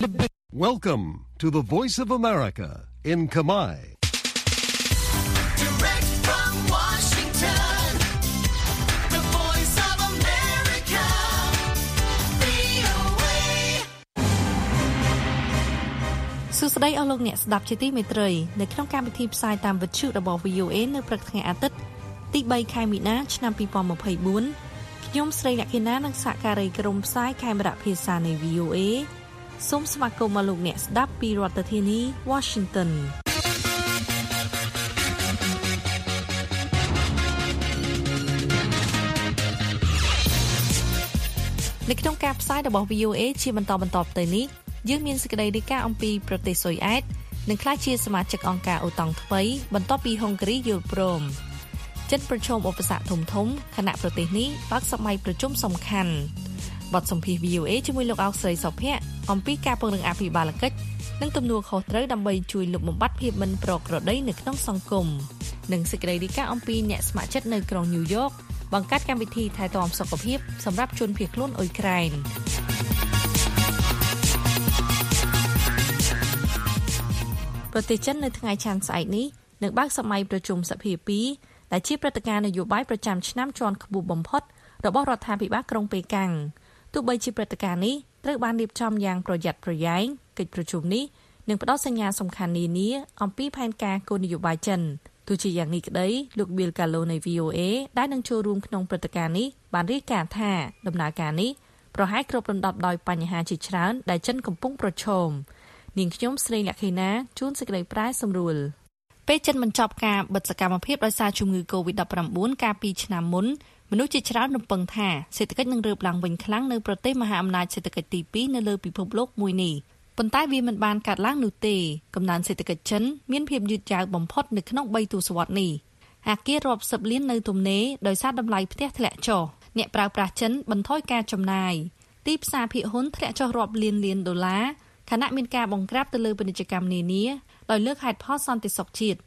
Welcome to the Voice of America in Kamai. Direct from Washington, the voice of America, VOA. សួស្តីអស់លោកអ្នកស្ដាប់ជាទីមេត្រី នៅក្នុងកម្មវិធីផ្សាយតាមវិទ្យុរបស់ VOA នៅព្រឹកថ្ងៃអាទិត្យទី3ខែមីនាឆ្នាំ2024ខ្ញុំស្រីអ្នកកេណានិងសហការីក្រុមផ្សាយខេមរៈភាសានៃ VOA សូមស្វាគមន៍មកលោកអ្នកស្ដាប់ពីរដ្ឋធានី Washington នៅក្នុងការផ្សាយរបស់ VOA ជាបន្តបន្តទៅនេះយើងមានសេចក្តីរាយការណ៍អំពីប្រទេសស៊ុយអែតនិងខ្លះជាសមាជិកអង្គការអូតង់ថ្មីបន្ទាប់ពីហុងគ្រីយល់ព្រមចិនប្រឈមឧបសគ្គធំធំខណៈប្រទេសនេះបើកសម័យប្រជុំសំខាន់បទសម្ភាសន៍ VOA ជាមួយលោកអោកស្រីសុភ័ក្រ អំពីការពង្រឹងអភិបាលកិច្ចនិងទំនួលខុសត្រូវដើម្បីជួយលុបបំបាត់ភាពមិនប្រក្រតីនៅក្នុងសង្គមនិងសេចក្តីរាយការណ៍អំពីអ្នកស្ម័គ្រចិត្តនៅក្រុងញូវយ៉កបង្កើតកម្មវិធីថែទាំសុខភាពសម្រាប់ជនភៀសខ្លួនអ៊ុយក្រែនប្រទេសចិននៅថ្ងៃច័ន្ទស្អែកនេះនឹងបើកសម័យប្រជុំសភា2ដែលជាព្រឹត្តិការណ៍នយោបាយប្រចាំឆ្នាំជាន់ខ្ពស់បំផុតរបស់រដ្ឋាភិបាលក្រុងប៉េកាំងទោះបីជាព្រឹត្តិការណ៍នេះ ត្រូវបានរៀបចំយ៉ាងប្រយ័ត្នប្រយែងកិច្ចប្រជុំនេះនឹងផ្ដល់សញ្ញាសំខាន់នានាអំពីផែនការគោលនយោបាយចិនទោះជាយ៉ាងនេះក្តីលោក Bill Gallo នៃ VOA ដែលនឹងចូលរួមក្នុងព្រឹត្តិការណ៍នេះបានរាយការណ៍ថាដំណើរការនេះប្រហែលគ្របដណ្ដប់ដោយបញ្ហាជាច្រើនដែលចិនកំពុងប្រឈមនាងខ្ញុំស្រីលក្ខិណាជួនសេចក្តីប្រែសម្រួលពេលចិនបញ្ចប់ការបិទសកម្មភាពដោយសារជំងឺ Covid-19 កាលពីឆ្នាំមុន មនុស្សជាច្រើនរំពឹងថាសេដ្ឋកិច្ចនឹងរើបឡើងវិញខ្លាំងនៅប្រទេសមហាអំណាចសេដ្ឋកិច្ចទី2នៅលើពិភពលោកមួយនេះប៉ុន្តែវាមិនបានកាត់ឡើងនោះទេកំណើនសេដ្ឋកិច្ចចិនមានភាពយឺតយ៉ាវបំផុតនៅក្នុង3ទសវត្សរ៍នេះអាគាររាប់សិបលាននៅទំនេរដោយសារតម្លៃផ្ទះធ្លាក់ចុះអ្នកប្រើប្រាស់ចិនបន្ថយការចំណាយទីផ្សារភាគហ៊ុនធ្លាក់ចុះរាប់លានលានដុល្លារខណៈមានការបង្ក្រាបទៅលើពាណិជ្ជកម្មនានាដោយលើកហេតុផលសន្តិសុខជាតិ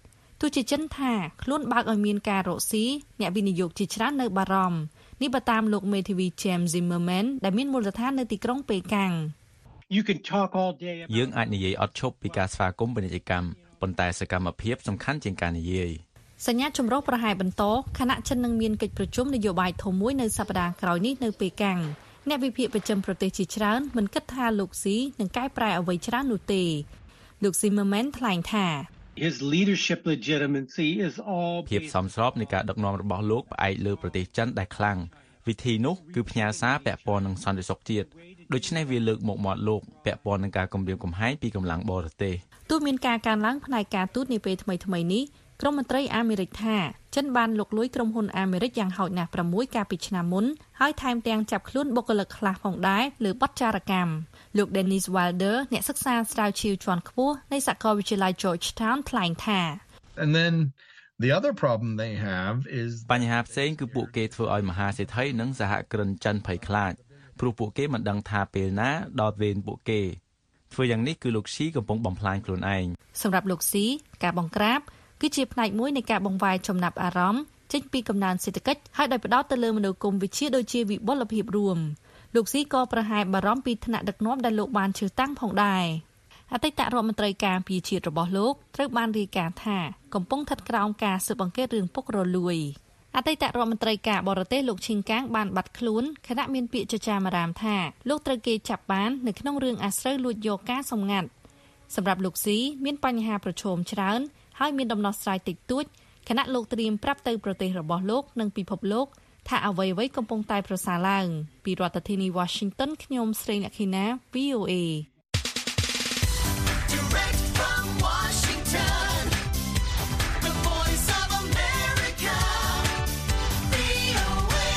ទោះជាចិនថាខ្លួនបើកឲ្យមានការរកស៊ីអ្នកវិនិយោគជាច្រើននៅបារម្ភនេះបើតាមលោកមេធាវី James Zimmerman ដែលមានមូលដ្ឋាននៅទីក្រុងប៉េកាំង You can talk all day យើងអាចនិយាយអត់ឈប់ពីការស្វាគមន៍ពាណិជ្ជកម្មប៉ុន្តែសកម្មភាពសំខាន់ជាងការនិយាយសញ្ញាចម្រុះប្រហែលបន្តខណៈចិននឹងមានកិច្ចប្រជុំនយោបាយធំមួយនៅសប្តាហ៍ក្រោយនេះនៅប៉េកាំងអ្នកវិភាគប្រចាំប្រទេសជាច្រើនមិនគិតថាលោកស៊ីនឹងកែប្រែអ្វីច្រើននោះទេលោក Zimmerman ថ្លែងថា His leadership legitimacy is all ភាពសមស្របនៃការដឹកនាំរបស់លោកផ្អែកលើប្រទេសចិនដែលខ្លាំងវិធីនោះគឺផ្ញើសារពាក់ព័ន្ធនឹងសន្តិសុខជាតិដូច្នេះវាលើកមកមាត់លោកពាក់ព័ន្ធនឹងការគម្រាមកំហែងពីកម្លាំងបរទេសទោះមានការកើនឡើងផ្នែកការទូតនាពេលថ្មីៗនេះក្រមមន្ត្រីអាមេរិកថាចិនបានលុកលួយក្រុមហ៊ុនអាមេរិកយ៉ាងហោចណាស់6កាលពីឆ្នាំមុនហើយថែមទាំងចាប់ខ្លួនបុគ្គលិកខ្លះផងដែរលើបទចារកម្ម លោក Dennis Wilder អ្នកសិក្សាស្រាវជ្រាវជាន់ខ្ពស់នៃសាកលវិទ្យាល័យ Georgetown ថ្លែងថា And then the other problem they have is បញ្ហាផ្សេងគឺពួកគេធ្វើឲ្យមហាសេដ្ឋីនិងសហគ្រិនចិនភ័យខ្លាចព្រោះពួកគេមិនដឹងថាពេលណាដល់វេនពួកគេធ្វើយ៉ាងនេះគឺលោកស៊ីកំពុងបំផ្លាញខ្លួនឯងសម្រាប់លោកស៊ីការបង្ក្រាបគឺជាផ្នែកមួយនៃការបង្វែរចំណាប់អារម្មណ៍ចេញពីកំណើនសេដ្ឋកិច្ចហើយដោយផ្ដោតទៅលើមនោគមវិជ្ជាដូចជាវិបុលភាពរួម លោកស៊ីក៏ប្រហែលបារម្ភពីថ្នាក់ដឹកនាំដែលលោកបានឈើតាំងផងដែរអតីតរដ្ឋមន្ត្រីការពារជាតិរបស់លោកត្រូវបានរាយការណ៍ថាកំពុងស្ថិតក្រោមការស៊ើបអង្កេតរឿងពុករលួយអតីតរដ្ឋមន្ត្រីការបរទេសលោកឈីងកាងបានបាត់ខ្លួនខណៈមានពាក្យចចាមអារាមថាលោកត្រូវគេចាប់បាននៅក្នុងរឿងអាស្រូវលួចយកការសម្ងាត់សម្រាប់លោកស៊ីមានបញ្ហាប្រឈមច្រើនហើយមានដំណោះស្រាយតិចតួចខណៈលោកត្រៀមប្រាប់ទៅប្រទេសរបស់លោកនិងពិភពលោក ថាអ្វីៗកំពុងតែប្រសើរឡើង ពីរដ្ឋធានី Washington ខ្ញុំស្រីអ្នកខេណា VOA Direct from Washington, the voice of America, VOA.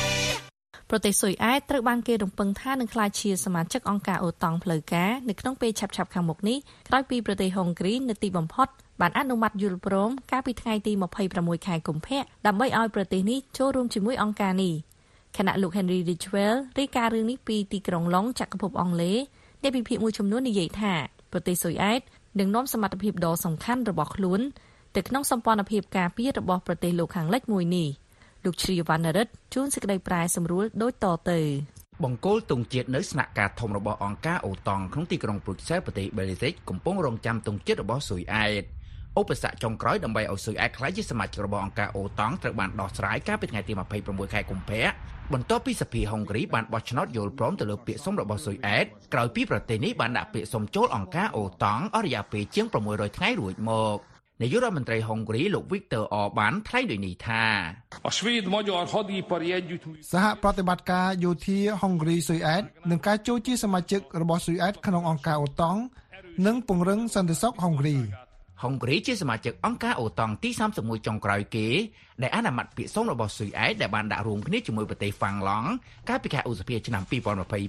ប្រទេសស៊ុយអែតត្រូវបានគេរំពឹងថានឹងក្លាយជាសមាជិកអង្គការអូតង់ផ្លូវការនៅក្នុងពេលឆាប់ៗខាងមុខនេះក្រោយពីប្រទេសហុងគ្រីនៅទីបំផុត បានអនុម័តយល់ព្រមកាលពីថ្ងៃទី26ខែកុម្ភៈដើម្បីឲ្យប្រទេសនេះចូលរួមជាមួយអង្គការនេះខណៈលោក Henry Ridgwell រាយការណ៍រឿងនេះពីទីក្រុងឡុងចក្រភពអង់គ្លេសអ្នកវិភាគមួយចំនួននិយាយថាប្រទេសស៊ុយអែតនឹងនាំសមត្ថភាពដ៏សំខាន់របស់ខ្លួនទៅក្នុងសម្ព័ន្ធភាពការពាររបស់ប្រទេសលោកខាងលិចមួយនេះលោកជ្រាវវណ្ណរិទ្ធជួនសេចក្តីប្រែសម្រួលដូចតទៅបង្គោលទង់ជាតិនៅស្នាក់ការធំរបស់អង្គការអូតង់ក្នុងទីក្រុងព្រុយសែលប្រទេសបេលហ្សិកកំពុងរងចាំទង់ជាតិរបស់ស៊ុយអែត ឧបសគ្គចុងក្រោយដើម្បីឲ្យស៊ុយអែតក្លាយជាសមាជិករបស់អង្គការអូតង់ត្រូវបានដោះស្រាយកាលពីថ្ងៃទី26ខែកុម្ភៈបន្ទាប់ពីសភាហុងគ្រីបានបោះឆ្នោតយល់ព្រមទៅលើពាក្យសុំរបស់ស៊ុយអែតក្រោយពីប្រទេសនេះបានដាក់ពាក្យសុំចូលអង្គការអូតង់អស់រយៈពេលជាង600ថ្ងៃរួចមកនាយករដ្ឋមន្ត្រីហុងគ្រីលោក Victor Orban ថ្លែងដូចនេះថា A svéd-magyar hadipari együttműködés សហប្រតិបត្តិការយោធាហុងគ្រីស៊ុយអែតនឹងការចូលជាសមាជិករបស់ស៊ុយអែតក្នុងអង្គការអូតង់និងពង្រឹងសន្តិសុខហុងគ្រី ហុងគ្រីជាសមាជិកអង្គការអូតង់ទី31ចុងក្រោយគេដែលអនុម័តពាក្យសុំរបស់ស៊ុយអែតដែលបានដាក់រួមគ្នាជាមួយប្រទេសហ្វាំងឡង់កាលពីខែឧសភាឆ្នាំ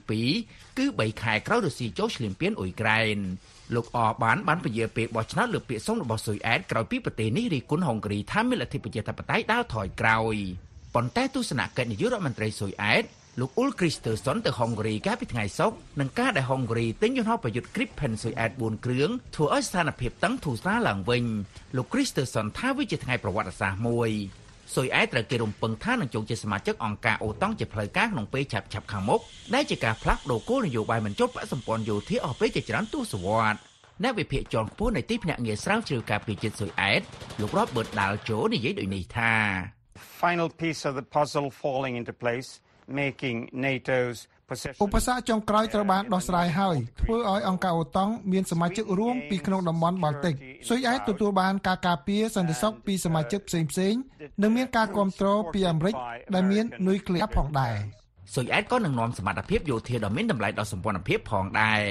2022គឺ3ខែក្រោយរុស្ស៊ីចូលឈ្លានពានអ៊ុយក្រែនលោកអបានបានពន្យាពេលបោះឆ្នោតលើពាក្យសុំរបស់ស៊ុយអែតក្រោយពីប្រទេសនេះរីគុណហុងគ្រីថាមានលទ្ធិប្រជាធិបតេយ្យដើរថយក្រោយប៉ុន្តែទស្សនកិច្ចនាយករដ្ឋមន្ត្រីស៊ុយអែត លោកអ៊ុលគ្រីស្ទើសុនទៅហុងគ្រីកាលពីថ្ងៃសុក្រនឹងការដែលហុងគ្រីទិញយន្តហោះប្រយុទ្ធ Gripen ស៊ុយអែត4គ្រឿងធ្វើឲ្យស្ថានភាពតឹងធូរស្រាលឡើងវិញលោកគ្រីស្ទើសុនថាវាជាថ្ងៃប្រវត្តិសាស្ត្រមួយស៊ុយអែតត្រូវគេរំពឹងថានឹងចូលជាសមាជិកអង្គការអូតង់ជាផ្លូវការក្នុងពេលឆាប់ឆាប់ខាងមុខដែលជាការផ្លាស់ប្តូរគោលនយោបាយមិនចុះបកសម្ព័ន្ធយោធាអស់ពេលជាច្រើនទសវត្សរ៍អ្នកវិភាគជាន់ខ្ពស់នៃទីភ្នាក់ងារស្រាវជ្រាវការពារជាតិស៊ុយអែតលោករ៉បបឺតដាល់ជូនិយាយដូចនេះថា final piece of the puzzle falling into place, making NATO's ឧ possession បសគ្គចុងក្រោយត្រូវបានដោះស្រាយហើយធ្វើឲ្យអង្គការអូតង់មានសមាជិករួមពីក្នុងតំបន់បាល់ទិកស៊ុយអែតទទួលបានការការពារសន្តិសុខពីសមាជិកផ្សេងៗនិងមានការគ្រប់គ្រងពីអាមេរិកដែលមាននុយក្លេអ៊ែរផងដែរស៊ុយអែតក៏នឹងនាំសមត្ថភាពយោធាដ៏មានតម្លៃដល់សម្ព័ន្ធភាពផងដែរ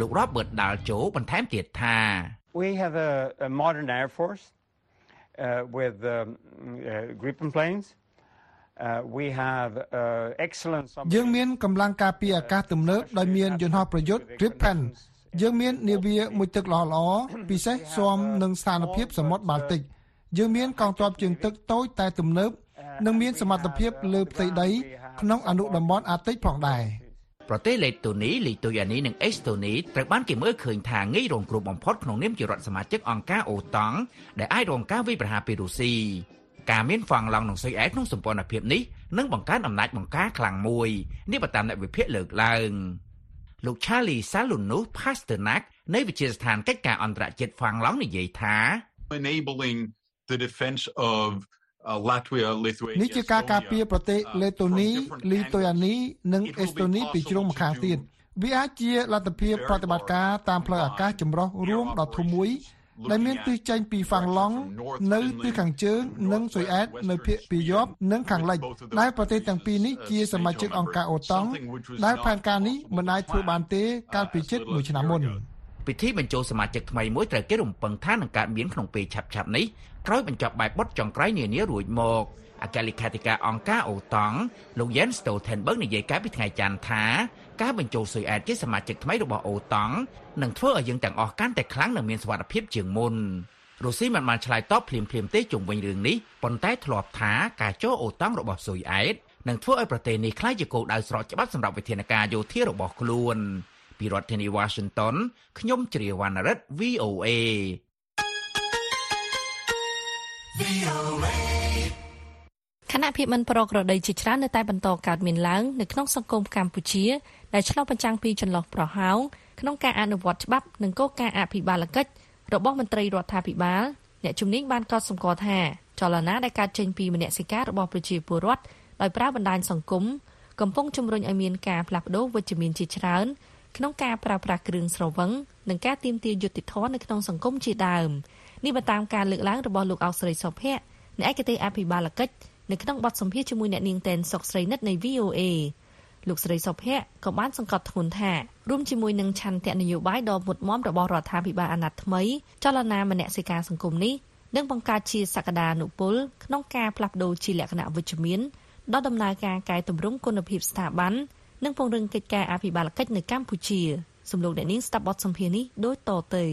លោករ៉បឺតដាល់ជូបន្ថែមទៀតថា We have a, a modern air force uh, with um, uh, Gripen planes. យើងមានកម្លាំងការពារអាកាសទំនើបដោយមានយន្តហោះប្រយុទ្ធ Gripen យើងមាននាវាមួយទឹកល្អល្អពិសេសស៊ាំនឹងស្ថានភាពសមុទ្របាល់ទិកយើងមានកងទ័ពជើងទឹកតូចតែទំនើបនិងមានសមត្ថភាពលើផ្ទៃដី ក្នុងអនុតំបន់អាតិចផងដែរប្រទេសលេតូនីលីទុយអានីនិងអេស្តូនីត្រូវបានគេមើលឃើញថាងាយរងគ្រោះបំផុតក្នុងនាមជារដ្ឋសមាជិកអង្គការអូតង់ដែលអាចរងការវាយប្រហារពីរុស្ស៊ី ការមានហ្វាំងឡង់និងស៊ុយអែតក្នុងសម្ព័ន្ធភាពនេះនឹងបង្កើនអំណាចបង្ការខ្លាំងមួយនេះបើតាមអ្នកវិភាគលើកឡើងលោក Charlie Salunus Pasternak នៃវិទ្យាស្ថានកិច្ចការអន្តរជាតិហ្វាំងឡង់និយាយថា enabling the defense of uh, Latvia, Lithuania. នេះជាការការពារប្រទេសលេតូនីលីទុយអានីនិងអេស្តូនីពីជ្រុងម្ខាងទៀតវាអាចជាលទ្ធភាពប្រតិបត្តិការតាមផ្លូវអាកាសចម្រុះរួមដ៏ធំមួយ ដែលមានទិសចេញពីហ្វាំងឡង់នៅទិសខាងជើងនិងស៊ុយអែតនៅភាគពីយប់និងខាងលិចដែលប្រទេសទាំងពីរនេះជាសមាជិកអង្គការអូតង់ដែលផែនការនេះមិនអាចធ្វើបានទេកាលពីជិតមួយឆ្នាំមុនពិធីបញ្ចូលសមាជិកថ្មីមួយត្រូវគេរំពឹងថានឹងកើតមានក្នុងពេលឆាប់ៗនេះក្រោយបញ្ចប់បែបបទចុងក្រោយនានារួចមកអគ្គលេខាធិការអង្គការអូតង់លោក Jens Stoltenberg និយាយកាលពីថ្ងៃច័ន្ទថា ការបញ្ចូលស៊ុយអែតជាសមាជិកថ្មីរបស់អូតង់នឹងធ្វើឲ្យយើងទាំងអស់កាន់តែខ្លាំងនិងមានសុវត្ថិភាពជាងមុនរុស្ស៊ីមិនបានឆ្លើយតបភ្លាមៗទេជុំវិញរឿងនេះប៉ុន្តែធ្លាប់ថាការចូលអូតង់របស់ស៊ុយអែតនឹងធ្វើឲ្យប្រទេសនេះក្លាយជាគោលដៅស្រកច្បាប់សម្រាប់វិធានការយោធារបស់ខ្លួនពីរដ្ឋធានី Washington ខ្ញុំជ្រាវណ្ណរិទ្ធ VOA ខណៈភាពមិនប្រក្រតីជាច្រើននៅតែបន្តកើតមានឡើងនៅក្នុងសង្គមកម្ពុជាដែលឆ្លុះបញ្ចាំងពីចន្លោះប្រហោងក្នុងការអនុវត្តច្បាប់និងគោលការណ៍អភិបាលកិច្ចរបស់មន្ត្រីរដ្ឋាភិបាលអ្នកជំនាញបានកត់សម្គាល់ថាចលនាដែលកើតចេញពីមនសិការរបស់ប្រជាពលរដ្ឋដោយប្រើបណ្ដាញសង្គមកំពុងជំរុញឲ្យមានការផ្លាស់ប្ដូរវិជ្ជមានជាច្រើនក្នុងការប្រើប្រាស់គ្រឿងស្រវឹងនិងការទាមទារយុត្តិធម៌នៅក្នុងសង្គមជាដើមនេះបើតាមការលើកឡើងរបស់លោកអោកស្រីសុភ័ក្រអ្នកឯកទេសអភិបាលកិច្ច នៅក្នុងបទសម្ភាសន៍ជាមួយអ្នកនាងតែនសុកស្រីនិតនៃ VOA លោកស្រីសុភ័ក្រក៏បានសង្កត់ធ្ងន់ថារួមជាមួយនឹងឆន្ទៈនយោបាយដ៏មុតមមរបស់រដ្ឋាភិបាលអាណត្តិថ្មីចលនាមនសិការសង្គមនេះនឹងបង្កើតជាសក្តានុពលក្នុងការផ្លាស់ប្ដូរជាលក្ខណៈវិជ្ជមានដល់ដំណើរការកែតម្រង់គុណភាពស្ថាប័ននិងពង្រឹងកិច្ចការអភិបាលកិច្ចនៅកម្ពុជាសំលោកអ្នកនាងស្ដាប់បទសម្ភាសន៍នេះដូចតទៅ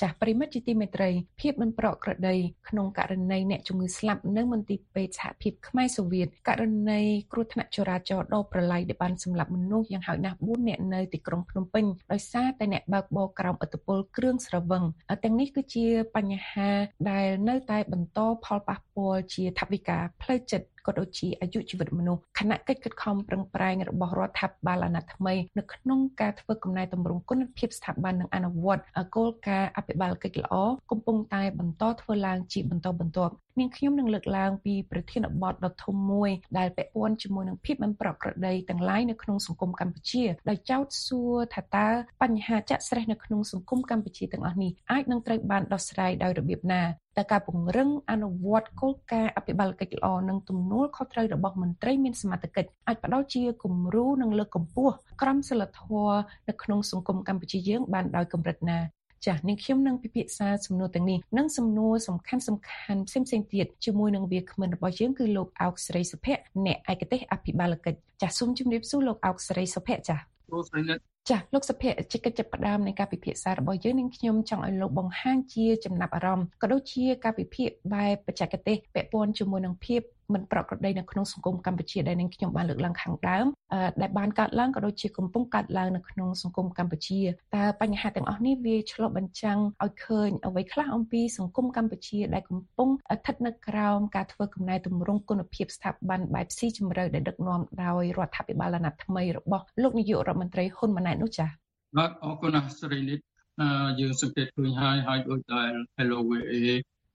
ចាស់ប្រិមិត្តជាទីមេត្រីភាពមិនប្រក្រតីក្នុងករណីអ្នកជំងឺស្លាប់នៅមន្ទីរពេទ្យសហភាពខ្មែរសូវៀតករណីគ្រោះថ្នាក់ចរាចរណ៍ដ៏ប្រឡាយដែលបានសម្លាប់មនុស្សយ៉ាងហោចណាស់4នាក់នៅទីក្រុងភ្នំពេញដោយសារតែអ្នកបើកបរក្រោមឥទ្ធិពលគ្រឿងស្រវឹងទាំងនេះគឺជាបញ្ហាដែលនៅតែបន្តផលប៉ះពាល់ជាថវិកាផ្លូវចិត្ត ក៏ដូចជាអាយុជីវិតមនុស្សខណៈកិច្ចខិតខំប្រឹងប្រែងរបស់រដ្ឋាភិបាលអាណត្តិថ្មីនៅក្នុងការធ្វើកំណែតម្រង់គុណភាពស្ថាប័ននិងអនុវត្តគោលការណ៍អភិបាលកិច្ចល្អកំពុងតែបន្តធ្វើឡើងជាបន្តបន្ទាប់នាងខ្ញុំនឹងលើកឡើងពីប្រធានបទដ៏ធំមួយដែលពាក់ព័ន្ធជាមួយនឹងភាពមិនប្រក្រតីទាំងឡាយនៅក្នុងសង្គមកម្ពុជាដោយចោទសួរថាតើបញ្ហាចាក់ស្រេះនៅក្នុងសង្គមកម្ពុជាទាំងអស់នេះអាចនឹងត្រូវបានដោះស្រាយដោយរបៀបណា តើការពង្រឹងអនុវត្តគោលការណ៍អភិបាលកិច្ចល្អនិងទំនួលខុសត្រូវរបស់មន្ត្រីមានសមត្ថកិច្ចអាចផ្ដល់ជាគំរូនិងលើកកម្ពស់ក្រមសីលធម៌នៅក្នុងសង្គមកម្ពុជាយើងបានដោយកម្រិតណាចាស់នាងខ្ញុំនឹងពិភាក្សាសំណួរទាំងនេះនិងសំណួរសំខាន់សំខាន់ផ្សេងផ្សេងទៀតជាមួយនឹងវាគ្មិនរបស់យើងគឺលោកអោកស្រីសុភ័ក្រអ្នកឯកទេសអភិបាលកិច្ចចាស់សូមជម្រាបសួរលោកអោកស្រីសុភ័ក្រចាស់ លោកស្រីនិតចាស់លោកសុភ័ក្រជាកិច្ចចាប់ផ្ដើមនៃការពិភាក្សារបស់យើងនឹងខ្ញុំចង់ឲ្យលោកបង្ហាញជាចំណាប់អារម្មណ៍ក៏ដូចជាការវិភាគបែបបច្ចេកទេសពាក់ព័ន្ធជាមួយនឹងភាព មិនប្រក្រតីនៅក្នុងសង្គមកម្ពុជាដែលនឹងខ្ញុំបានលើកឡើងខាងដើមអឺដែលបានកើតឡើងក៏ដូចជាកំពុងកើតឡើងនៅក្នុងសង្គមកម្ពុជាតើបញ្ហាទាំងអស់នេះវាឆ្លុះបញ្ចាំងឲ្យឃើញអ្វីខ្លះអំពីសង្គមកម្ពុជាដែលកំពុងស្ថិតនៅក្រោមការធ្វើកំណែទម្រង់គុណភាពស្ថាប័នបែបស៊ីជម្រៅដែលដឹកនាំដោយរដ្ឋាភិបាលអាណត្តិថ្មីរបស់លោកនាយករដ្ឋមន្ត្រីហ៊ុនម៉ាណែតនោះចា៎បាទអរគុណណាស់ស្រីនិតអឺយើងសង្កេតឃើញហើយហើយដូចដែល Hello VA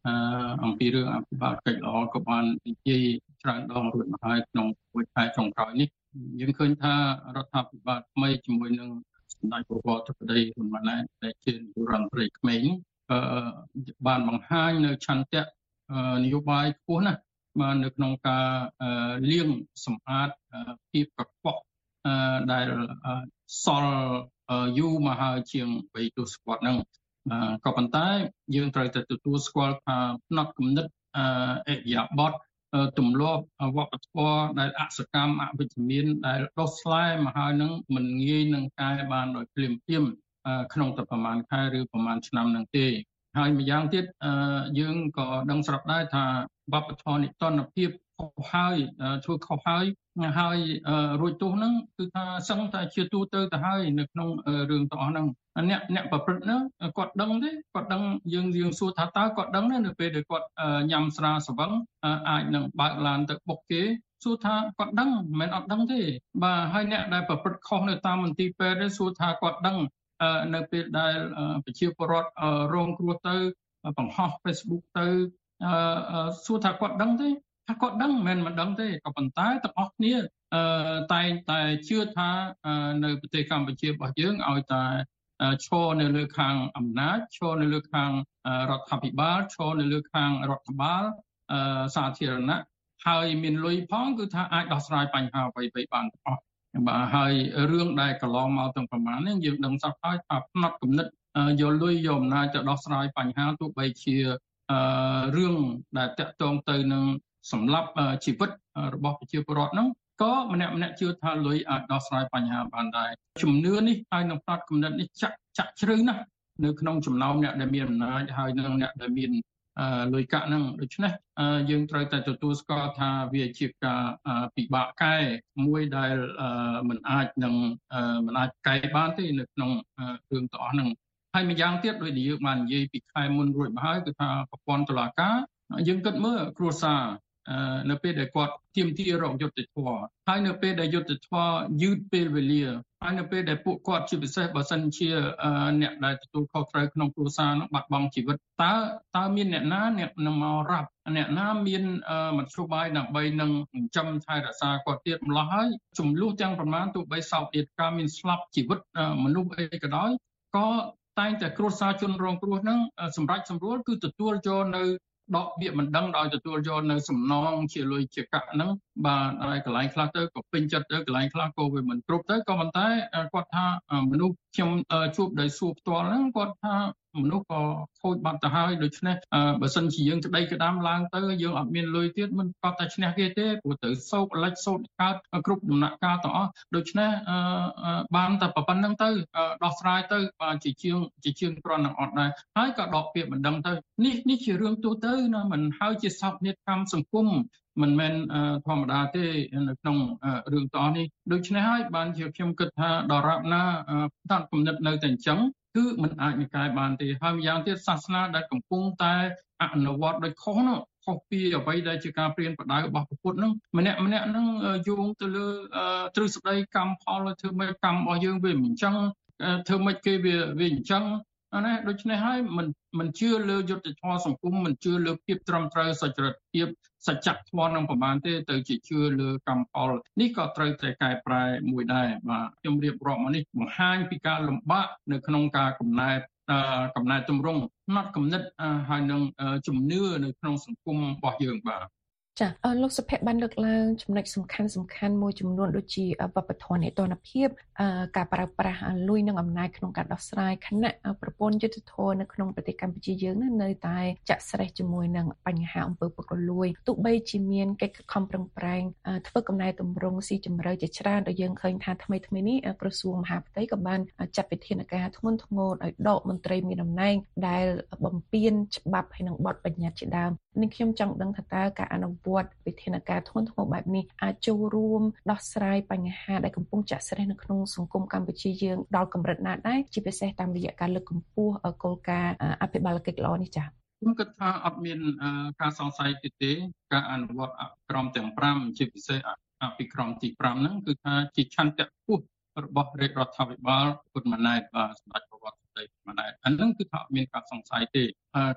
អឺអំពីរឿងអភិបាលកិច្ចល្អក៏បាននិយាយច្រើនដងរួចមកហើយក្នុងមួយខែចុងក្រោយនេះយើងឃើញថារដ្ឋាភិបាលថ្មីជាមួយនឹងសម្ដេចប្រវត្តិបតីហ៊ុនម៉ាណែតដែលជានាយករដ្ឋមន្ត្រីក្មេងអឺបានបង្ហាញនៅឆន្ទៈអឺនយោបាយខ្ពស់ណាស់បាននៅក្នុងការអឺលាងសម្អាតអឺភាពកខ្វក់អឺដែលអឺសល់យូរមកហើយជាង3ទសវត្សរ៍ហ្នឹង ក៏ប៉ុន្តែយើងត្រូវតែទទួលស្គាល់ថាផ្នត់គំនិតអរិយាប័ត្រទម្លាប់វប្បធម៌ដែលអសកម្មអវិជ្ជមានដែលដុសស្លែមកហើយនឹងមិនងាយនឹងកែបានដោយភ្លាមភ្លាមក្នុងតែប្រហែលខែឬប្រហែលឆ្នាំនឹងទេហើយម្យ៉ាងទៀតយើងក៏ដឹងស្រាប់ដែរថាវប្បធម៌និតនភាព ខុសហើយធ្វើខុសហើយហើយរួចទោសហ្នឹងគឺថាសឹងតែជាទូទៅទៅហើយនៅក្នុងរឿងទាំងអស់ហ្នឹងអ្នកអ្នកប្រព្រឹត្តហ្នឹងគាត់ដឹងទេគាត់ដឹងយើងយើងសួរថាតើគាត់ដឹងទេនៅពេលដែលគាត់ញ៉ាំស្រាស្វឹងអាចនឹងបើកឡានទៅបុកគេសួរថាគាត់ដឹងមិនមែនអត់ដឹងទេបាទហើយអ្នកដែលប្រព្រឹត្តខុសនៅតាមមន្ទីរពេទ្យសួរថាគាត់ដឹងនៅពេលដែលប្រជាពលរដ្ឋរងគ្រោះទៅបង្ហោះ Facebook ទៅសួរថាគាត់ដឹងទេ ថាគាត់ដឹងមិនមែនមិនដឹងទេក៏ប៉ុន្តែទាំងអស់គ្នាអឺតែងតែជឿថានៅប្រទេសកម្ពុជារបស់យើងឲ្យតែឈរនៅលើខាងអំណាចឈរនៅលើខាងរដ្ឋាភិបាលឈរនៅលើខាងរដ្ឋបាលសាធារណៈហើយមានលុយផងគឺថាអាចដោះស្រាយបញ្ហាអ្វីៗបានទាំងអស់បាទហើយរឿងដែលកន្លងមកទាំងប្រមាណនេះយើងដឹងសពហើយថាផ្នត់គំនិតយកលុយយកអំណាចទៅដោះស្រាយបញ្ហាទោះបីជារឿងដែលតាក់ទងទៅនឹង សម្រាប់ជីវិតរបស់ប្រជាពលរដ្ឋហ្នឹងក៏ម្នាក់ម្នាក់ជឿថាលុយអាចដោះស្រាយបញ្ហាបានដែរជំនឿនេះហើយនឹងផ្នត់គំនិតនេះចាក់ចាក់ជ្រៅណាស់នៅក្នុងចំណោមអ្នកដែលមានអំណាចហើយនឹងអ្នកដែលមានលុយកាក់ហ្នឹងដូច្នេះយើងត្រូវតែទទួលស្គាល់ថាវាជាការពិបាកកែមួយដែលមិនអាចនឹងមិនអាចកែបានទេនៅក្នុងរឿងទាំងអស់ហ្នឹងហើយម្យ៉ាងទៀតដោយយើងបាននិយាយពីខែមុនរួចមកហើយគឺថាប្រព័ន្ធតុលាការយើងគិតមើលគ្រួសារ នៅពេលដែលគាត់ទាមទាររកយុត្តិធម៌ហើយនៅពេលដែលយុត្តិធម៌យឺតពេលវេលាហើយនៅពេលដែលពួកគាត់ជាពិសេសបើសិនជាអ្នកដែលទទួលខុសត្រូវក្នុងគ្រួសារនោះបាត់បង់ជីវិតតើតើមានអ្នកណាអ្នកនឹងមករាប់អ្នកណាមានមធ្យោបាយដើម្បីនឹងចិញ្ចឹមថែរក្សាគាត់ទៀតម្ល៉េះហើយចំនួនទាំងប្រមាណទោះបីសោកទៀតការមានស្លាប់ជីវិតមនុស្សអីក៏ដោយក៏តែងតែគ្រួសារជនរងគ្រោះហ្នឹងសម្រាប់សម្រួលគឺទទួលយកនៅ ដកពាក្យមិនដឹងដោយទទួលយកនៅសំណងជាលុយជាកាក់ហ្នឹងបាទហើយកន្លែងខ្លះទៅក៏ពេញចិត្តទៅកន្លែងខ្លះក៏វាមិនគ្រប់ទៅក៏ប៉ុន្តែគាត់ថាមនុស្សខ្ញុំជួបដោយសួរផ្ទាល់ហ្នឹងគាត់ថា មនុស្សក៏ខូចបាត់ទៅហើយដូច្នេះបើសិនជាយើងក្តីក្តាមឡើងទៅយើងអត់មានលុយទៀតមិនគាត់តែឈ្នះគេទេព្រោះទៅសោកលិចសោកកើតគ្រប់ដំណាក់កាលទាំងអស់ដូច្នេះបានតែប៉ុណ្្នឹងទៅដោះស្រាយទៅបាទជាជាងជាជាងគ្រាន់នឹងអត់ដែរហើយក៏ដកពាក្យមិនដឹងទៅនេះនេះជារឿងទូទៅណាមិនហើយជាសោកនេតកម្មសង្គមមិនមែនធម្មតាទេនៅក្នុងរឿងតនេះដូច្នេះហើយបានជាខ្ញុំគិតថាដរាបណាផ្ដាត់គំនិតនៅតែអញ្ចឹង គឺมันអាចនិកាយបានទេហើយម្យ៉ាងទៀតសាសនាដែលកំពុងតែអនុវត្តដោយខុសនោះខខុសពីអ្វីដែលជាការព្រៀនបដៅរបស់ពុទ្ធហ្នឹងម្នាក់ម្នាក់ហ្នឹងយោងទៅលើទ្រឹស្ដីកម្មផលធ្វើម៉េចកម្មរបស់យើងវាមិនអញ្ចឹងធ្វើម៉េចគេវាវាអញ្ចឹង ណាដូច្នេះហើយមិនមិនជឿលើយុទ្ធធម៌សង្គមមិនជឿលើភាពត្រឹមត្រូវសច្ចរិតភាពសច្ចធម៌នឹងប្រមាណទេទៅជាជឿលើកម្មផលនេះក៏ត្រូវតែកែប្រែមួយដែរបាទខ្ញុំរៀបរាប់មកនេះបង្ហាញពីការលំបាកនៅក្នុងការកំណែកំណែតម្រង់ផ្នត់គំនិតហើយនឹងជំនឿនៅក្នុងសង្គមរបស់យើងបាទ ចាលោកសុភ័ក្របានលើកឡើងចំណុចសំខាន់សំខាន់មួយចំនួនដូចជាវប្បធម៌នេតនភាពការប្រើប្រាស់លុយនិងអំណាចក្នុងការដោះស្រាយខណៈប្រព័ន្ធយុទ្ធធម៌នៅក្នុងប្រទេសកម្ពុជាយើងនៅតែចាក់ស្រេះជាមួយនឹងបញ្ហាអំពើពុករលួយទោះបីជាមានកិច្ចខំប្រឹងប្រែងធ្វើកំណែតម្រង់ស៊ីជម្រៅជាច្រើនដែលយើងឃើញថាថ្មីថ្មីនេះក្រសួងមហាផ្ទៃក៏បានចាត់វិធានការធ្ងន់ធ្ងរឲ្យដកមន្ត្រីមានតំណែងដែលបំពានច្បាប់ហើយនិងបទបញ្ញត្តិជាដើម នេះខ្ញុំចង់ដឹងថាតើការអនុវត្តវិធានការធ្ងន់ធ្ងរបែបនេះអាចចូលរួមដោះស្រាយបញ្ហាដែលកំពុងចាក់ស្រេះនៅក្នុងសង្គមកម្ពុជាយើងដល់កម្រិតណាដែរជាពិសេសតាមរយៈការលើកកម្ពស់គោលការណ៍អភិបាលកិច្ចល្អនេះចា៎ខ្ញុំគិតថាអត់មានការសង្ស័យទេទេ ការអនុវត្តក្រមទាំង5ជាពិសេសអភិក្រមទី5ហ្នឹងគឺថាជាឆន្ទៈពុះរបស់រាជរដ្ឋាភិបាលគុណម៉ាណែតបាទសម្ដេច ប្រវត្តិដីម្នាក់អានឹងគឺថាមានការសង្ស័យទេ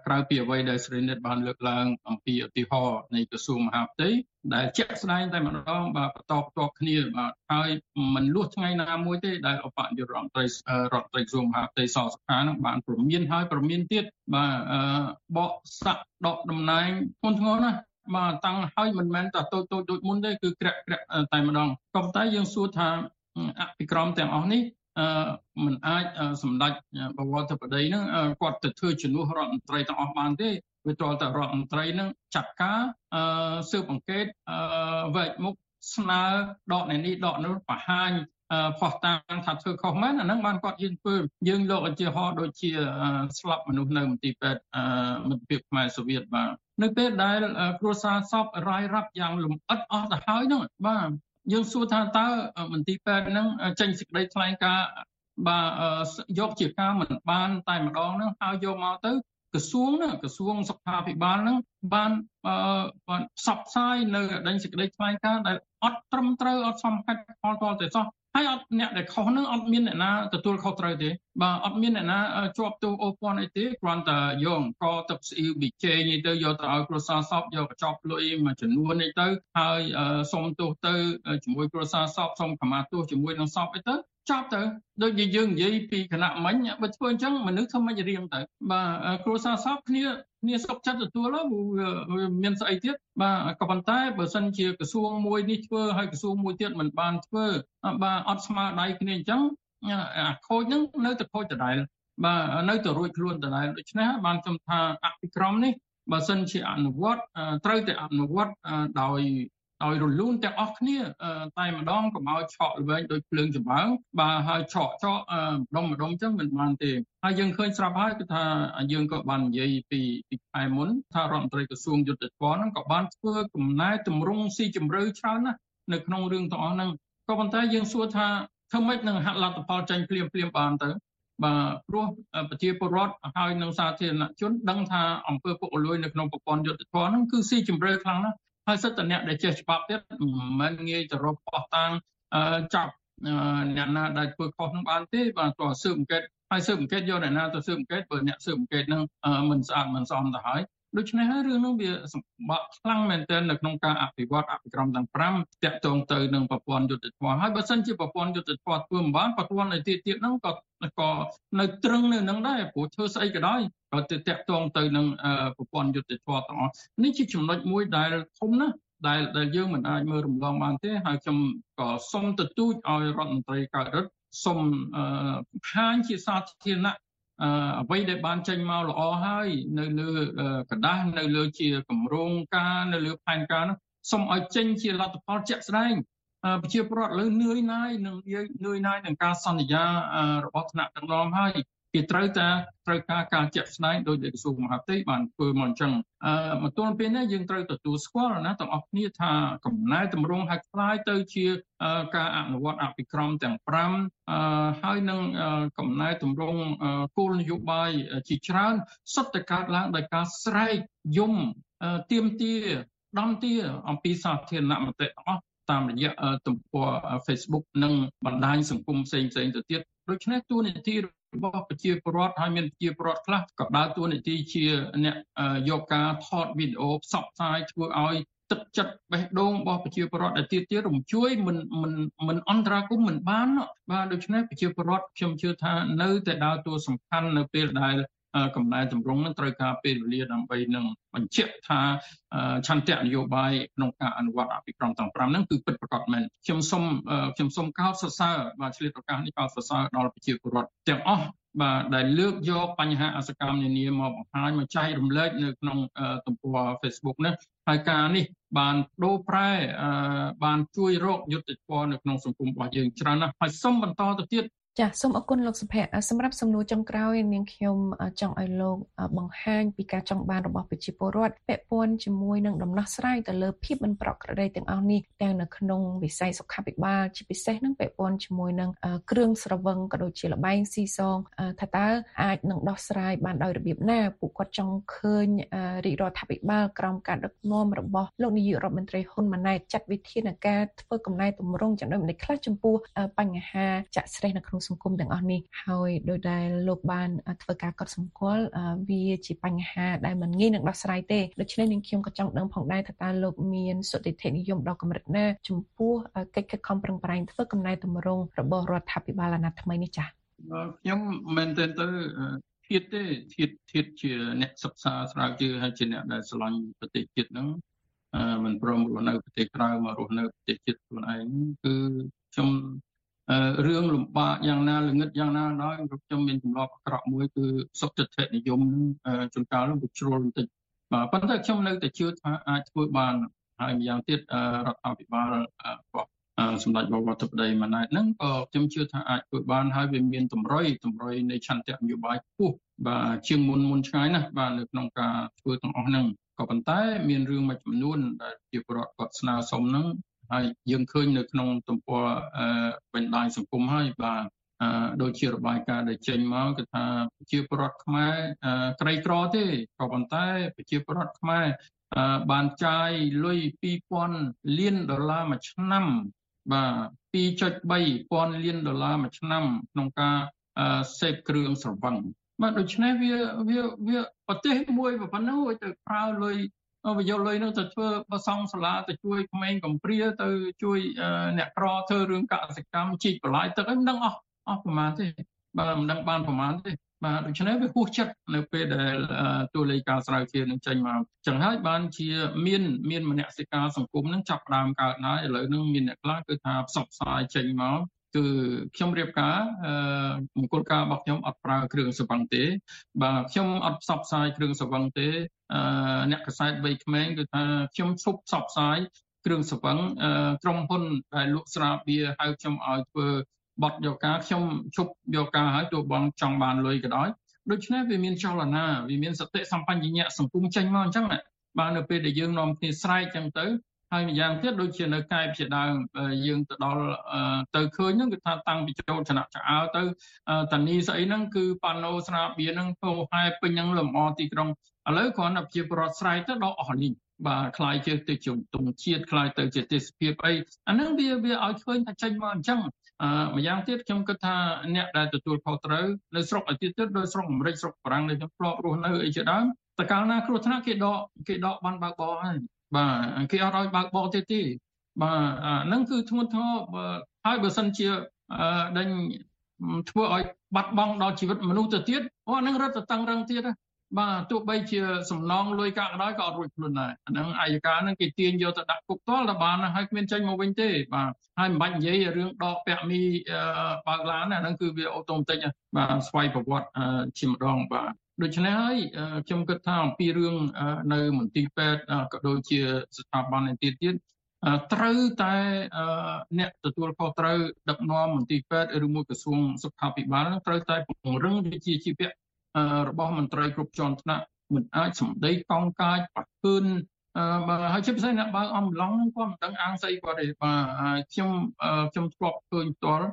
ក្រៅពីអ្វីដែលស្រីនិតបានលើកឡើងអំពីឧទាហរណ៍នៃក្រសួងមហាផ្ទៃដែលជាក់ស្ដែងតែម្ដងបាទបន្តផ្ទាល់គ្នាបាទហើយមិនលួសថ្ងៃណាមួយទេដែលអបយុរដ្ឋមន្ត្រីរដ្ឋមន្ត្រីក្រសួងមហាផ្ទៃសសុខានឹងបានព្រមានហើយព្រមានទៀតបាទបកសាក់ដកតំណែងធ្ងន់ធ្ងរណាស់បាទតាំងហើយមិនមែនតែតូចតូចដូចមុនទេគឺក្រាក់ក្រាក់តែម្ដងក៏ប៉ុន្តែយើងសួរថាអភិក្រមទាំងអស់នេះ មិនអាចសម្ដេចបវរធិបតីនឹងគាត់ទៅធ្វើជំនួសរដ្ឋមន្ត្រីទាំងអស់បានទេវាទាល់តែរដ្ឋមន្ត្រីនឹងចាត់ការស៊ើបអង្កេតវែកមុខស្នើដកនេះដកនោះបង្ហាញផោះតាំងថាធ្វើខុសមែនអាហ្នឹងបានគាត់យើងធ្វើយើងលោកឧទាហរណ៍ដូចជាស្លាប់មនុស្សនៅមន្ទីរពេទ្យមិត្តភាពខ្មែរសូវៀតបាទនៅពេលដែលគ្រួសារសពរាយរាប់យ៉ាងលំអិតអស់ទៅហើយហ្នឹងបាទ យើងសួរថាតើមន្ទីរពេទ្យហ្នឹងចេញសេចក្តីថ្លែងការណ៍បាទយកជាការមិនបានតែម្ដងហ្នឹងហើយយកមកទៅក្រសួងហ្នឹងក្រសួងសុខាភិបាលហ្នឹងបានបានផ្សព្វផ្សាយនៅដេញសេចក្តីថ្លែងការណ៍ដែលអត់ត្រឹមត្រូវអត់សមហេតុផលទាល់តែសោះ ហើយអត់អ្នកដែលខុសនឹងអត់មានអ្នកណាទទួលខុសត្រូវទេបាទអត់មានអ្នកណាជាប់ទោសអូសពាន់អីទេគ្រាន់តែយកអង្គទឹកស្អ៊ីវប៊ីជេងទៅយកទៅឲ្យគ្រួសារសពយកកញ្ចប់លុយមួយចំនួននេះទៅហើយសុំទោសទៅជាមួយគ្រួសារសពសុំខមាទោសជាមួយនឹងសពអីទៅ ចប់ទៅដូចជាយើងនិយាយពីគណៈមិញបើធ្វើអញ្ចឹងមនុស្សធ្វើមិនរៀងទៅបាទគ្រួសារសពគ្នាគ្នាសុខចិត្តទទួលវាមានស្អីទៀតបាទក៏ប៉ុន្តែបើសិនជាក្រសួងមួយនេះធ្វើហើយក្រសួងមួយទៀតមិនបានធ្វើបាទអត់ស្មើដៃគ្នាអញ្ចឹងអាខូចហ្នឹងនៅតែខូចដដែលបាទនៅតែរួចខ្លួនដដែលដូច្នេះបានខ្ញុំថាអភិក្រមនេះបើសិនជាអនុវត្តត្រូវតែអនុវត្តដោយ ដោយរលូនទាំងអស់គ្នាតែម្ដងកុំឲ្យឆក់ល្វែងដោយភ្លើងចម្បាំងបាទហើយឆក់ឆក់ម្ដុំម្ដុំចឹងមិនបានទេហើយយើងឃើញស្រាប់ហើយគឺថាយើងក៏បាននិយាយពីពីខែមុនថារដ្ឋមន្ត្រីក្រសួងយុទ្ធភ័ណ្ឌហ្នឹងក៏បានធ្វើកំណែតម្រង់ស៊ីជម្រៅច្រើនណាស់នៅក្នុងរឿងទាំងអស់ហ្នឹងក៏ប៉ុន្តែយើងសួរថាធ្វើម៉េចនឹងហាក់លទ្ធផលចាញ់ភ្លាមភ្លាមបានទៅបាទព្រោះប្រជាពលរដ្ឋហើយនឹងសាធារណជនដឹងថាអង្គើពុករលួយនៅក្នុងប្រព័ន្ធយុទ្ធភ័ណ្ឌហ្នឹងគឺស៊ីជម្រៅខ្លាំងណាស់ ហើយសិតតអ្នកដែលចេះច្បាប់ទៀតមិនងាយទៅរកបោះតាំងចាប់អ្នកណាដែលធ្វើខុសនឹងបានទេបាទតើស៊ើបអង្កេតហើយស៊ើបអង្កេតយកអ្នកណាទៅស៊ើបអង្កេតបើអ្នកស៊ើបអង្កេតនឹងមិនស្អាតមិនសមទៅហើយ ដូច្នេះហើយរឿងនោះវាសម្បត្តិខ្លាំងមែនទែននៅក្នុងការអភិវឌ្ឍអភិក្រមទាំង5តាក់ទងទៅនឹងប្រព័ន្ធយុទ្ធភ័ណ្ឌហើយបើសិនជាប្រព័ន្ធយុទ្ធភ័ណ្ឌធ្វើមិនបានប្រព័ន្ធឯទៀតទៀតហ្នឹងក៏ក៏នៅត្រឹងនៅនឹងដែរព្រោះធ្វើស្អីក៏ដោយក៏ទៅតាក់ទងទៅនឹងប្រព័ន្ធយុទ្ធភ័ណ្ឌទាំងអស់នេះជាចំណុចមួយដែលធំណាស់ដែលដែលយើងមិនអាចមើលរំលងបានទេហើយខ្ញុំក៏សូមទទូចឲ្យរដ្ឋមន្ត្រីកើតរដ្ឋសូមហាញជាសាធារណៈ អ្វីដែលបានចេញមកល្អហើយនៅលើกระดาษនៅលើជាគម្រោងការនៅលើផែនការនោះសូមឲ្យចេញជាលទ្ធផលជាក់ស្ដែងប្រជាពលរដ្ឋលើនឿយណាយនឹងនឿយណាយនឹងការសន្យារបស់ថ្នាក់ដឹកនាំហើយ គេត្រូវតែត្រូវការការជាក់ស្ដែងដោយដែលក្រសួងមហាផ្ទៃបានធ្វើមកអញ្ចឹងអឺមកទល់ពេលនេះយើងត្រូវទទួលស្គាល់ណាទាំងអស់គ្នាថាកំណែតម្រង់ឲ្យខ្លាយទៅជាការអនុវត្តអភិក្រមទាំង5អឺហើយនឹងកំណែតម្រង់គោលនយោបាយជាច្រើនសុទ្ធតែកើតឡើងដោយការស្រែកយំទៀមទាដំទាអំពីសាធារណមតិទាំងអស់តាមរយៈទំព័រ Facebook និងបណ្ដាញសង្គមផ្សេងៗទៅទៀតដូច្នេះទូនីតិ របស់ប្រជាពលរដ្ឋហើយមានប្រជាពលរដ្ឋខ្លះក៏ដើរតួនាទីជាអ្នកយកការថតវីដេអូផ្សព្វផ្សាយធ្វើឲ្យទឹកចិត្តបេះដូងរបស់ប្រជាពលរដ្ឋដែលទៀតទៀតរំជួយមិនមិនមិនអន្តរាគមន៍មិនបាន បាទដូច្នេះប្រជាពលរដ្ឋខ្ញុំជឿថានៅតែដើរតួសំខាន់នៅពេលដែល កំណែតម្រង់នឹងត្រូវការពេលវេលាដើម្បីនឹងបញ្ជាក់ថាឆន្ទៈនយោបាយក្នុងការអនុវត្តអភិក្រមទាំង5ហ្នឹងគឺពិតប្រាកដមែនខ្ញុំសូមខ្ញុំសូមកោតសរសើរបាទឆ្លៀតឱកាសនេះកោតសរសើរដល់ប្រជាពលរដ្ឋទាំងអស់បាទដែលលើកយកបញ្ហាអសកម្មនានាមកបង្ហាញមកចែករំលែកនៅក្នុងទំព័រ Facebook នេះហើយការនេះបានដូរប្រែបានជួយរកយុត្តិធម៌នៅក្នុងសង្គមរបស់យើងច្រើនណាស់ហើយសូមបន្តទៅទៀត ចាសសូមអរគុណលោកសុភ័ក្រសម្រាប់សំណួរចុងក្រោយនាងខ្ញុំចង់ឲ្យលោកបង្ហាញពីការចង់បានរបស់ប្រជាពលរដ្ឋពាក់ព័ន្ធជាមួយនឹងដំណោះស្រាយទៅលើភាពមិនប្រក្រតីទាំងអស់នេះទាំងនៅក្នុងវិស័យសុខាភិបាលជាពិសេសនឹងពាក់ព័ន្ធជាមួយនឹងគ្រឿងស្រវឹងក៏ដូចជាលបែងស៊ីសងថាតើអាចនឹងដោះស្រាយបានដោយរបៀបណាពួកគាត់ចង់ឃើញរាជរដ្ឋាភិបាលក្រោមការដឹកនាំរបស់លោកនាយករដ្ឋមន្ត្រីហ៊ុនម៉ាណែតចាត់វិធានការធ្វើកំណែទម្រង់ចំណុចម្តេចខ្លះចំពោះបញ្ហាចាក់ស្រេះនៅក្នុងសង្គមទាំងអស់នេះហើយដោយដែលលោកបានធ្វើការកត់សម្គាល់វាជាបញ្ហាដែលមិនងាយនឹងដោះស្រាយទេដូច្នេះនាងខ្ញុំក៏ចង់ដឹងផងដែរថាតើលោកមានសុតិធិនិយមដល់កម្រិតណាចំពោះកិច្ចខិតខំប្រឹងប្រែងធ្វើកំណែតម្រង់របស់រដ្ឋាភិបាលអាណត្តិថ្មីនេះចា៎ខ្ញុំមែនទែនទៅធៀបទេធៀបធៀបជាអ្នកសិក្សាស្រាវជ្រាវហើយជាអ្នកដែលឆ្លាញ់ប្រទេសជាតិហ្នឹងមិនព្រមរស់នៅប្រទេសក្រៅមករស់នៅប្រទេសជាតិខ្លួនឯងគឺខ្ញុំ រឿងលំបាកយ៉ាងណាល្ងឹតយ៉ាងណាដល់ខ្ញុំមានចំនួនអាក្រក់មួយគឺសុខចិត្តនិយមជួនកាលវាជ្រុលបន្តិចបាទប៉ុន្តែខ្ញុំនៅតែជឿថាអាចធ្វើបានហើយម្យ៉ាងទៀតរដ្ឋាភិបាលរបស់សម្ដេចបវរធិបតីម៉ាណែតហ្នឹងក៏ខ្ញុំជឿថាអាចធ្វើបានហើយវាមានតម្រុយតម្រុយនៃឆន្ទៈនយោបាយខ្ពស់បាទជាងមុនមុនឆ្ងាយណាស់បាទនៅក្នុងការធ្វើទាំងអស់ហ្នឹងក៏ប៉ុន្តែមានរឿងមួយចំនួនដែលជាប្រវត្តិគាត់ស្នើសុំហ្នឹង ហើយយើងឃើញនៅក្នុងទំព័របណ្ដាញសង្គមហើយបាទដូចជារបាយការណ៍ដែលចេញមកគឺថាប្រជាពលរដ្ឋខ្មែរក្រីក្រទេក៏ប៉ុន្តែប្រជាពលរដ្ឋខ្មែរបានចាយលុយ2000លានដុល្លារមួយឆ្នាំបាទ2.3ពាន់លានដុល្លារមួយឆ្នាំក្នុងការសេពគ្រឿងស្រវឹងបាទដូច្នេះវាវាវាប្រទេសមួយប៉ុណ្ណឹងទៅប្រើលុយ វាយកលុយនោះទៅធ្វើបសង់សាលាទៅជួយក្មេងកំព្រាទៅជួយអ្នកក្រធ្វើរឿងកសិកម្មជីកបន្លាយទឹកអីមិនដឹងអស់អស់ប្រមាណទេបាទមិនដឹងបានប្រមាណទេបាទដូច្នេះវាហួសចិត្តនៅពេលដែលតួលេខការស្រាវជ្រាវនឹងចេញមកចឹងហើយបានជាមានមានមនសិការសង្គមនឹងចាប់ដើមកើតហើយឥឡូវនឹងមានអ្នកខ្លះគឺថាផ្សព្វផ្សាយចេញមក គឺខ្ញុំរៀបការអឺមង្គលការរបស់ខ្ញុំអត់ប្រើគ្រឿងសង្វឹងទេ បាទខ្ញុំអត់ផ្សព្វផ្សាយគ្រឿងសង្វឹងទេអឺអ្នកកសែតវ័យក្មេងគឺថាខ្ញុំឈប់ផ្សព្វផ្សាយគ្រឿងសង្វឹងក្រុមហ៊ុនដែលលក់ស្រាបៀរហៅខ្ញុំឲ្យធ្វើបត់យកការខ្ញុំឈប់យកការហើយទោះបងចង់បានលុយក៏ដោយដូច្នេះវាមានចលនាវាមានសតិសម្បញ្ញៈសង្គមចេញមកអញ្ចឹងបាទនៅពេលដែលយើងនាំគ្នាស្រែកអញ្ចឹងទៅ ហើយម្យ៉ាងទៀតដូចជានៅកែបជាដើមយើងទៅដល់ទៅឃើញហ្នឹងគឺថាតាំងពីចូលឆ្នាំឆ្អើទៅតានីស្អីហ្នឹងគឺប៉ាណូស្នាបៀហ្នឹងពោហែពេញហ្នឹងលម្អទីក្រុងឥឡូវគ្រាន់តែជាប្រដ្ឋស្រ័យទៅដល់អស់នេះបាទខ្លាយជាទៅជំទង់ជាតិខ្លាយទៅជាទេសភាពអីអាហ្នឹងវាវាឲ្យឃើញថាចេញមកអញ្ចឹងអឺម្យ៉ាងទៀតខ្ញុំគិតថាអ្នកដែលទទួលខុសត្រូវនៅស្រុកអាទិត្យទៀតដោយស្រុកអាមេរិកស្រុកបារាំងដែលខ្ញុំធ្លាប់រស់នៅអីជាដើមតកាលណាគ្រោះថ្នាក់គេដកគេដកបានបើកបរហើយ បាទគេអត់ឲ្យបើកបរទេទេបាទអាហ្នឹងគឺធ្ងន់ធ្ងរហើយបើសិនជាដេញធ្វើឲ្យបាត់បង់ដល់ជីវិតមនុស្សទៅទៀតអូអាហ្នឹងរត់ទៅតឹងរឹងទៀតបាទទោះបីជាសំណងលុយកាក់ក៏ដោយក៏អត់រួចខ្លួនដែរអាហ្នឹងអាយកាហ្នឹងគេទាញយកទៅដាក់គុកតលតែបានហើយគ្មានចេញមកវិញទេបាទហើយមិនបាច់និយាយរឿងដកពាក់មីបើកឡានអាហ្នឹងគឺវាអូតូម៉ាទិកបាទស្វ័យប្រវត្តិជាម្ដងបាទ ដូច្នេះហើយខ្ញុំគិតថាអំពីរឿងនៅមន្ទីរពេទ្យក៏ដូចជាស្ថាប័នឯទៀតទៀតត្រូវតែអ្នកទទួលខុសត្រូវដឹកនាំមន្ទីរពេទ្យឬមួយក្រសួងសុខាភិបាលត្រូវតែពង្រឹងវិជ្ជាជីវៈរបស់មន្ត្រីគ្រប់ជាន់ថ្នាក់មិនអាចសម្ដីកង់កាចប៉ះពឿនបាទហើយជាពិសេសអ្នកបើកអំឡុងហ្នឹងគាត់មិនដឹងអាងស្អីគាត់ទេបាទខ្ញុំខ្ញុំធ្លាប់ឃើញផ្ទាល់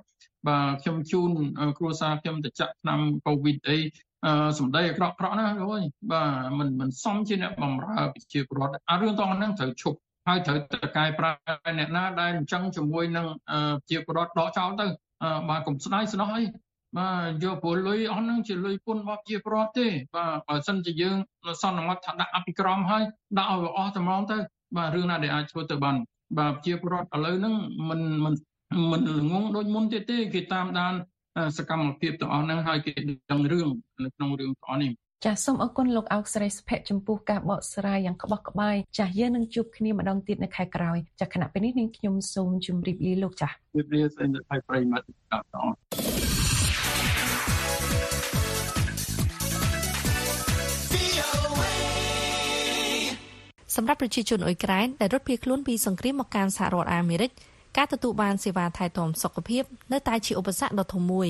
បាទខ្ញុំជូនគ្រួសារខ្ញុំទៅចាក់ថ្នាំកូវីដអី អឺសម្ដីអាក្រក់ក្រក់ណាលោកអើយបាទមិនមិនសមជាអ្នកបំរើប្រជាពលរដ្ឋអារឿងទាំងហ្នឹងត្រូវឈប់ហើយត្រូវតកែប្រែអ្នកណាដែលអញ្ចឹងជាមួយនឹងប្រជាពលរដ្ឋដកចោលទៅបាទកុំស្ដាយស្នោះអីបាទយកពលលុយអស់ហ្នឹងជាលុយពន្ធរបស់ប្រជាពលរដ្ឋទេបាទបើសិនជាយើងសន្មត់ថាដាក់អភិក្រមហើយដាក់ឲ្យអស់តែម្ដងទៅបាទរឿងណាដែលអាចធ្វើទៅបានបាទប្រជាពលរដ្ឋឥឡូវហ្នឹងមិនមិនមិនងងដូចមុនទៀតទេគេតាមដាន សកម្មភាពទាំងអស់ហ្នឹងហើយគេដឹងរឿងនៅក្នុងរឿងទាំងអស់នេះចាសសូមអរគុណលោកអោកស្រីសុភ័ក្រចំពោះការបកស្រាយយ៉ាងក្បោះក្បាយចាសយើងនឹងជួបគ្នាម្ដងទៀតនៅខែក្រោយចាសគណៈពេលនេះនាងខ្ញុំសូមជម្រាបលាលោកចាសជម្រាបលាស្អីនៅខែប្រិមត្តទាំងអស់សម្រាប់ប្រជាជនអ៊ុយក្រែនដែលរត់ភៀសខ្លួនពីសង្គ្រាមមកកាន់សហរដ្ឋអាមេរិក ការទទួលបានសេវាថែទាំសុខភាពនៅតែជាឧបសគ្គដ៏ធំមួយ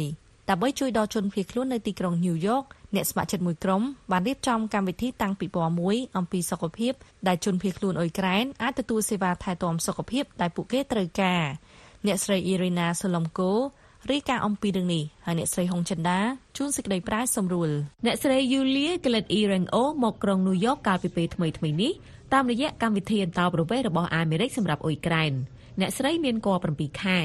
ដើម្បីជួយដល់ជនភៀសខ្លួននៅទីក្រុងញូវយ៉កអ្នកស្ម័គ្រចិត្តមួយក្រុមបានរៀបចំកម្មវិធីតាំងពីពណ៌មួយអំពីសុខភាពដែលជនភៀសខ្លួនអ៊ុយក្រែនអាចទទួលសេវាថែទាំសុខភាពដែលពួកគេត្រូវការអ្នកស្រីអ៊ីរីណាសូឡុំកូរីកាអំពីរឿងនេះហើយអ្នកស្រីហុងចិន្តាជួនសេចក្តីប្រាយសម្រួលអ្នកស្រីយូលីក្លេតអ៊ីរ៉ាំងអូមកក្រុងញូវយ៉កកាលពីពេលថ្មីៗនេះតាមរយៈកម្មវិធីអន្តរប្រវេសន៍របស់អាមេរិកសម្រាប់អ៊ុយក្រែន អ្នកស្រីមានគភ៌7ខែ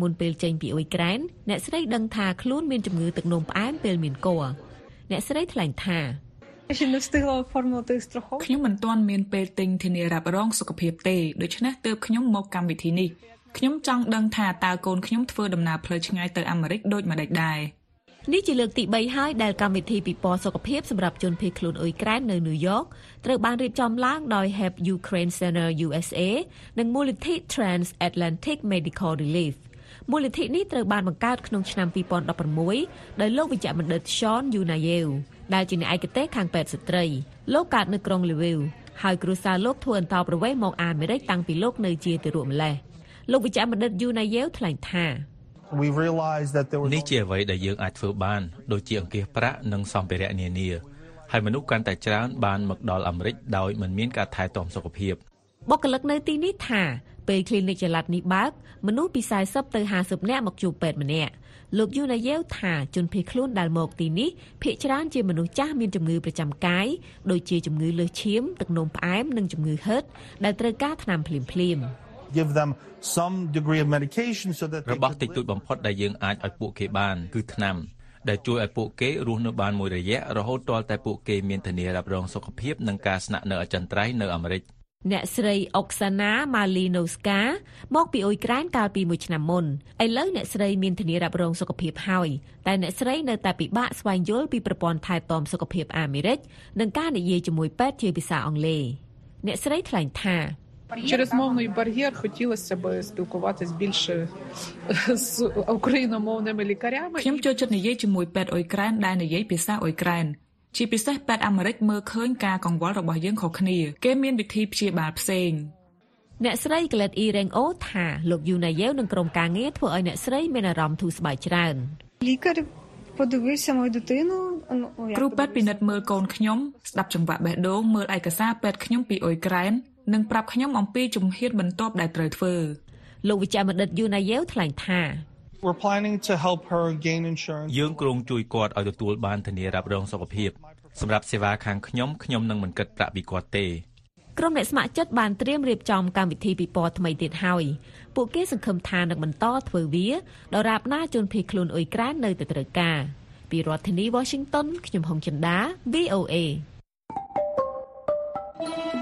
មុនពេលចេញពីអ៊ុយក្រែនអ្នកស្រីដឹងថាខ្លួនមានជំងឺទឹកនោមផ្អែមពេលមានគភ៌អ្នកស្រីថ្លែងថាខ្ញុំមិនទាន់មានពេលទិញធានារ៉ាប់រងសុខភាពទេដូច្នេះទើបខ្ញុំមកកម្មវិធីនេះខ្ញុំចង់ដឹងថាតើកូនខ្ញុំធ្វើដំណើរផ្លូវឆ្ងាយទៅអាមេរិកដូចម្តេចដែរ នេះជាលើកទី3ហើយដែលកម្មវិធីពិព័រណ៍សុខភាពសម្រាប់ជនភៀសខ្លួនអ៊ុយក្រែននៅញូវយ៉កត្រូវបានរៀបចំឡើងដោយ Help Ukraine Center USA និងមូលនិធិ Transatlantic Medical Relief មូលនិធិនេះត្រូវបានបង្កើតក្នុងឆ្នាំ2016ដោយលោកវិជ្ជបណ្ឌិត Sean Yunayev ដែលជាអ្នកឯកទេសខាងពេទ្យស្ត្រីលោកកើតនៅក្រុង Lviv ហើយគ្រួសារលោកធ្វើអន្តោប្រវេសន៍មកអាមេរិកតាំងពីលោកនៅជាទារកម្លេះលោកវិជ្ជបណ្ឌិត Yunayev ថ្លែងថា នេះជាអ្វីដែលយើងអាចធ្វើបាន ដូចជាអង្គាសប្រាក់និងសម្ភារៈនានាហើយមនុស្សកាន់តែច្រើនបានមកដល់អាមេរិកដោយមិនមានការថែទាំសុខភាពបុគ្គលិកនៅទីនេះថាពេល clinic ចល័តនេះបើកមនុស្សពី40ទៅ50នាក់មកជួបពេទ្យម្នាក់លោកយូណាយ៉េវថាជនភៀសខ្លួនដែលមកទីនេះភ្នាក់ច្រើនជាមនុស្សចាស់មានជំងឺប្រចាំកាយដូចជាជំងឺលើសឈាមទឹកនោមផ្អែមនិងជំងឺហឺតដែលត្រូវការថ្នាំភ្លាមៗ give them some degree of medication so that របស់តិចតួចបំផុតដែលយើងអាចឲ្យពួកគេបាន គឺថ្នាំដែលជួយឲ្យពួកគេរស់នៅបានមួយរយៈរហូតទាល់តែពួកគេមានធានារ៉ាប់រងសុខភាពនិងការស្នាក់នៅអចិន្ត្រៃយ៍នៅអាមេរិកអ្នកស្រីអុកសាណាម៉ាលីណូស្កាមកពីអ៊ុយក្រែនកាលពីមួយឆ្នាំមុនឥឡូវអ្នកស្រីមានធានារ៉ាប់រងសុខភាពហើយតែអ្នកស្រីនៅតែពិបាកស្វែងយល់ពីប្រព័ន្ធថែទាំសុខភាពអាមេរិកនិងការនិយាយជាមួយពេទ្យជាភាសាអង់គ្លេសអ្នកស្រីថ្លែងថា Через мовний бар'єр хотілося б спілкуватись більше з україномовними лікарями. ខ្ញុំចូលចិត្តនិយាយជាមួយពេទ្យអ៊ុយក្រែនដែលនិយាយភាសាអ៊ុយក្រែនជាពិសេសពេទ្យអាមេរិកមើលឃើញការកង្វល់របស់យើងខុសគ្នាគេមានវិធីព្យាបាលផ្សេងអ្នកស្រី Glet E Rengo ថាលោកយូណាយ៉េវនិងក្រុមការងារធ្វើឲ្យអ្នកស្រីមានអារម្មណ៍ធូរស្បើយច្រើនលីកាគ្រូពេទ្យពិនិត្យមើលកូនខ្ញុំស្ដាប់ចង្វាក់បេះដូងមើលឯកសារពេទ្យខ្ញុំពីអ៊ុយក្រែន និងប្រាប់ខ្ញុំអំពីជំហានបន្ទាប់ដែលត្រូវធ្វើលោកវិជ្ជបណ្ឌិតយូណាយ៉េវថ្លែងថា We're planning to help her gain insurance យើងគ្រោងជួយគាត់ឲ្យទទួលបានធានារ៉ាប់រងសុខភាពសម្រាប់សេវាខាងខ្ញុំខ្ញុំនឹងមិនគិតប្រាក់ពីគាត់ទេក្រុមអ្នកស្ម័គ្រចិត្តបានត្រៀមរៀបចំកម្មវិធីពិព័រណ៍ថ្មីទៀតហើយពួកគេសង្ឃឹមថានឹងបន្តធ្វើវាដរាបណាជនភៀសខ្លួនអ៊ុយក្រែននៅតែត្រូវការពីរដ្ឋធានី Washington ខ្ញុំហុងចិន្តា VOA ទី